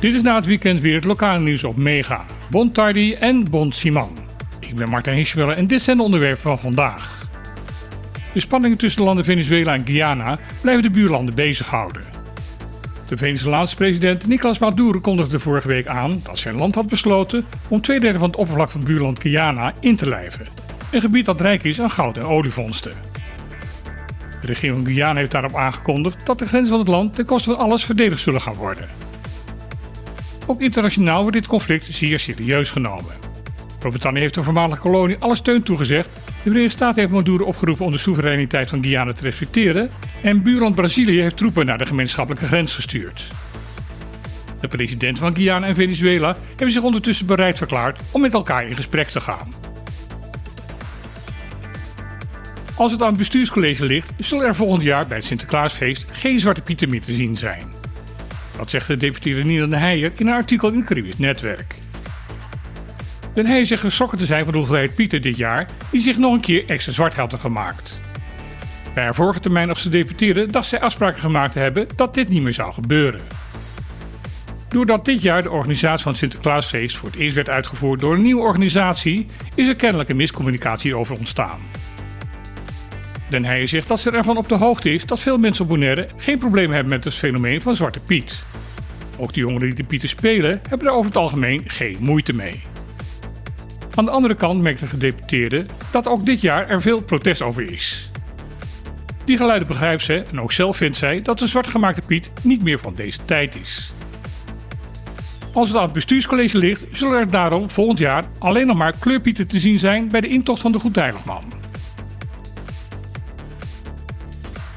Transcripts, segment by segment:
Dit is na het weekend weer het lokale nieuws op Mega, Bon Tardy en Bon Simon. Ik ben Martijn Hirschwelle en dit zijn de onderwerpen van vandaag. De spanningen tussen de landen Venezuela en Guyana blijven de buurlanden bezighouden. De Venezolaanse president Nicolas Maduro kondigde vorige week aan dat zijn land had besloten om twee derde van het oppervlak van buurland Guyana in te lijven. Een gebied dat rijk is aan goud en olievondsten. De regering Guyana heeft daarop aangekondigd dat de grenzen van het land ten koste van alles verdedigd zullen gaan worden. Ook internationaal wordt dit conflict zeer serieus genomen. Groot-Brittannië heeft de voormalige kolonie alle steun toegezegd. De Verenigde Staten heeft Maduro opgeroepen om de soevereiniteit van Guyana te respecteren. En buurland Brazilië heeft troepen naar de gemeenschappelijke grens gestuurd. De presidenten van Guyana en Venezuela hebben zich ondertussen bereid verklaard om met elkaar in gesprek te gaan. Als het aan het bestuurscollege ligt, zullen er volgend jaar bij het Sinterklaasfeest geen zwarte pieten meer te zien zijn. Dat zegt de deputeerde Nina de Heijer in een artikel in het Netwerk. Den Heijer zegt geschrokken te zijn van de hoeveelheid pieten dit jaar, die zich nog een keer extra zwart hadden gemaakt. Bij haar vorige termijn als gedeputeerde dacht zij afspraken gemaakt te hebben dat dit niet meer zou gebeuren. Doordat dit jaar de organisatie van het Sinterklaasfeest voor het eerst werd uitgevoerd door een nieuwe organisatie, is er kennelijk een miscommunicatie over ontstaan. Den Heijer zegt dat ze ervan op de hoogte is dat veel mensen op Bonaire geen probleem hebben met het fenomeen van Zwarte Piet. Ook de jongeren die de Pieten spelen hebben er over het algemeen geen moeite mee. Aan de andere kant merkt de gedeputeerde dat ook dit jaar er veel protest over is. Die geluiden begrijpt ze en ook zelf vindt zij dat de zwartgemaakte Piet niet meer van deze tijd is. Als het aan het bestuurscollege ligt, zullen er daarom volgend jaar alleen nog maar kleurpieten te zien zijn bij de intocht van de Goedheiligman.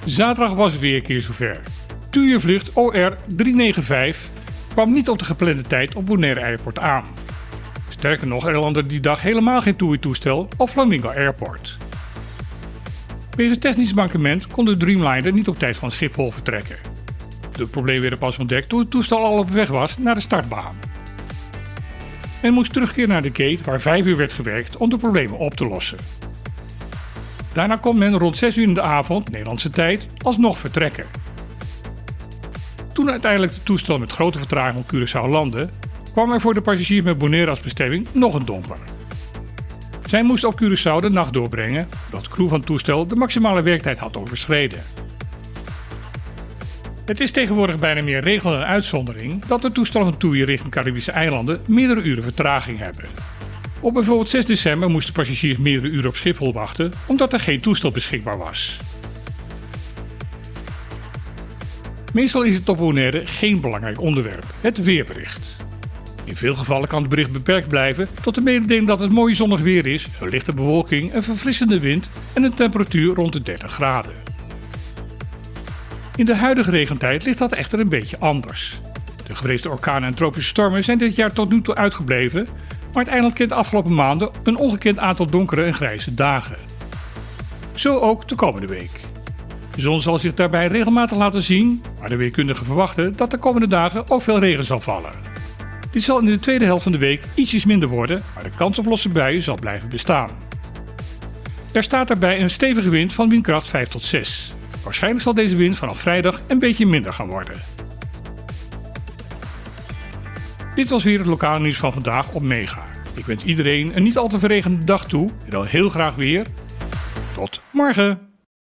Zaterdag was het weer een keer zover. Tuurvlucht OR 395 kwam niet op de geplande tijd op Bonaire Airport aan. Sterker nog, er landde die dag helemaal geen TUI-toestel op Flamingo Airport. Wegens technisch mankement kon de Dreamliner niet op tijd van Schiphol vertrekken. De problemen werden pas ontdekt toen het toestel al op weg was naar de startbaan. Men moest terugkeren naar de gate waar 5 uur werd gewerkt om de problemen op te lossen. Daarna kon men rond 6 uur in de avond, Nederlandse tijd, alsnog vertrekken. Toen uiteindelijk de toestel met grote vertraging op Curaçao landde, kwam er voor de passagiers met Bonaire als bestemming nog een domper. Zij moest op Curaçao de nacht doorbrengen, omdat de crew van het toestel de maximale werktijd had overschreden. Het is tegenwoordig bijna meer regel dan uitzondering dat de toestellen van TUI richting Caribische eilanden meerdere uren vertraging hebben. Op bijvoorbeeld 6 december moesten passagiers meerdere uren op Schiphol wachten omdat er geen toestel beschikbaar was. Meestal is het op Bonaire geen belangrijk onderwerp, het weerbericht. In veel gevallen kan het bericht beperkt blijven tot de mededeling dat het mooi zonnig weer is, een lichte bewolking, een verfrissende wind en een temperatuur rond de 30 graden. In de huidige regentijd ligt dat echter een beetje anders. De gevreesde orkanen en tropische stormen zijn dit jaar tot nu toe uitgebleven, maar het eiland kent de afgelopen maanden een ongekend aantal donkere en grijze dagen. Zo ook de komende week. De zon zal zich daarbij regelmatig laten zien, maar de weerkundigen verwachten dat de komende dagen ook veel regen zal vallen. Dit zal in de tweede helft van de week ietsjes minder worden, maar de kans op losse buien zal blijven bestaan. Er staat daarbij een stevige wind van windkracht 5 tot 6. Waarschijnlijk zal deze wind vanaf vrijdag een beetje minder gaan worden. Dit was weer het lokale nieuws van vandaag op Mega. Ik wens iedereen een niet al te verregende dag toe en dan heel graag weer. Tot morgen!